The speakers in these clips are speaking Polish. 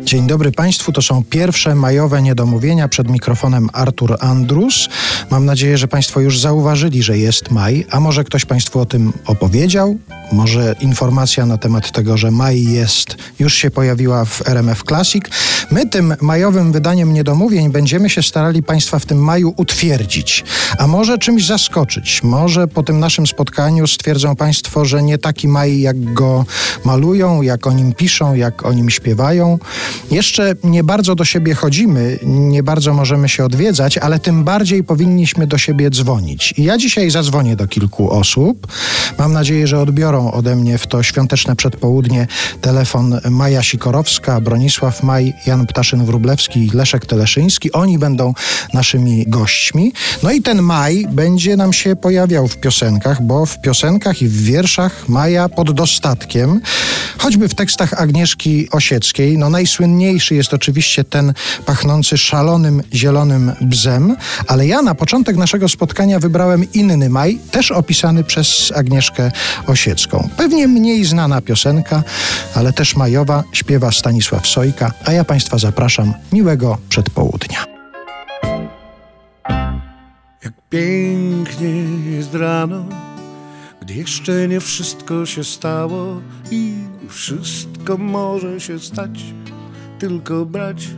Dzień dobry Państwu, to są pierwsze majowe niedomówienia przed mikrofonem Artur Andrus. Mam nadzieję, że Państwo już zauważyli, że jest maj, a może ktoś Państwu o tym opowiedział? Może informacja na temat tego, że maj jest, już się pojawiła w RMF Classic. My tym majowym wydaniem niedomówień będziemy się starali Państwa w tym maju utwierdzić, a może czymś zaskoczyć. Może po tym naszym spotkaniu stwierdzą Państwo, że nie taki maj, jak go malują, jak o nim piszą, jak o nim śpiewają. Jeszcze nie bardzo do siebie chodzimy, nie bardzo możemy się odwiedzać, ale tym bardziej powinniśmy do siebie dzwonić. I ja dzisiaj zadzwonię do kilku osób. Mam nadzieję, że odbiorą ode mnie w to świąteczne przedpołudnie telefon Maja Sikorowska, Bronisław Maj, Jan Ptaszyn-Wrublewski, Leszek Teleszyński. Oni będą naszymi gośćmi. No i ten maj będzie nam się pojawiał w piosenkach, bo w piosenkach i w wierszach Maja pod dostatkiem, choćby w tekstach Agnieszki Osieckiej, no najsłynniejszy jest oczywiście ten pachnący szalonym zielonym bzem, ale ja na początek naszego spotkania wybrałem inny maj, też opisany przez Agnieszkę Osiecką. Pewnie mniej znana piosenka, ale też majowa, śpiewa Stanisław Sojka, a ja Państwa zapraszam miłego przedpołudnia. Jak pięknie jest rano, gdy jeszcze nie wszystko się stało i wszystko może się stać, tylko brać.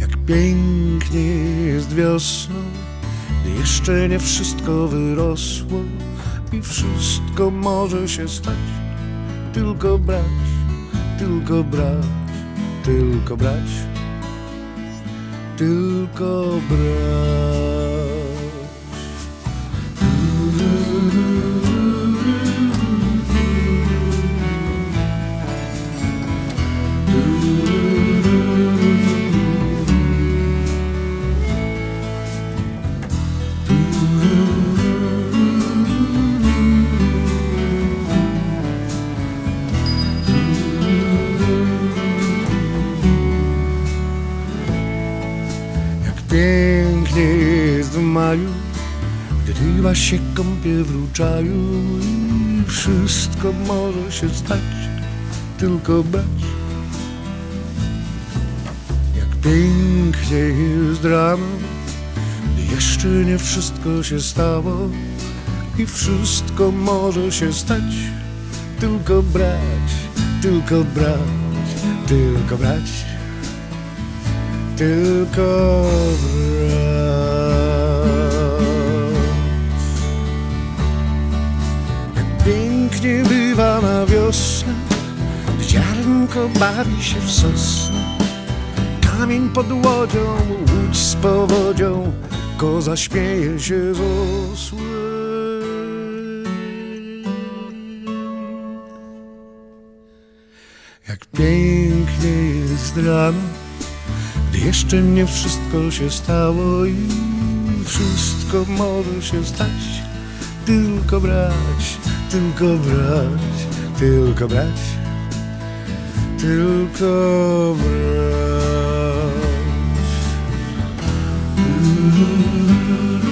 Jak pięknie jest wiosną, gdy jeszcze nie wszystko wyrosło i wszystko może się stać, tylko brać, tylko brać, tylko brać, tylko brać. Jest w maju, gdy ryba się kąpie w ruczaju i wszystko może się stać, tylko brać. Jak pięknie jest rano, gdy jeszcze nie wszystko się stało i wszystko może się stać, tylko brać, tylko brać, tylko brać tylko brać. Ziarnko bawi się w sosnę. Kamień pod łodzią, łódź z powodzią, koza śmieje się z osłem. Jak pięknie jest rano, gdy jeszcze nie wszystko się stało i wszystko może się stać, tylko brać, tylko brać, tylko brać, tylko brać. Mm-hmm.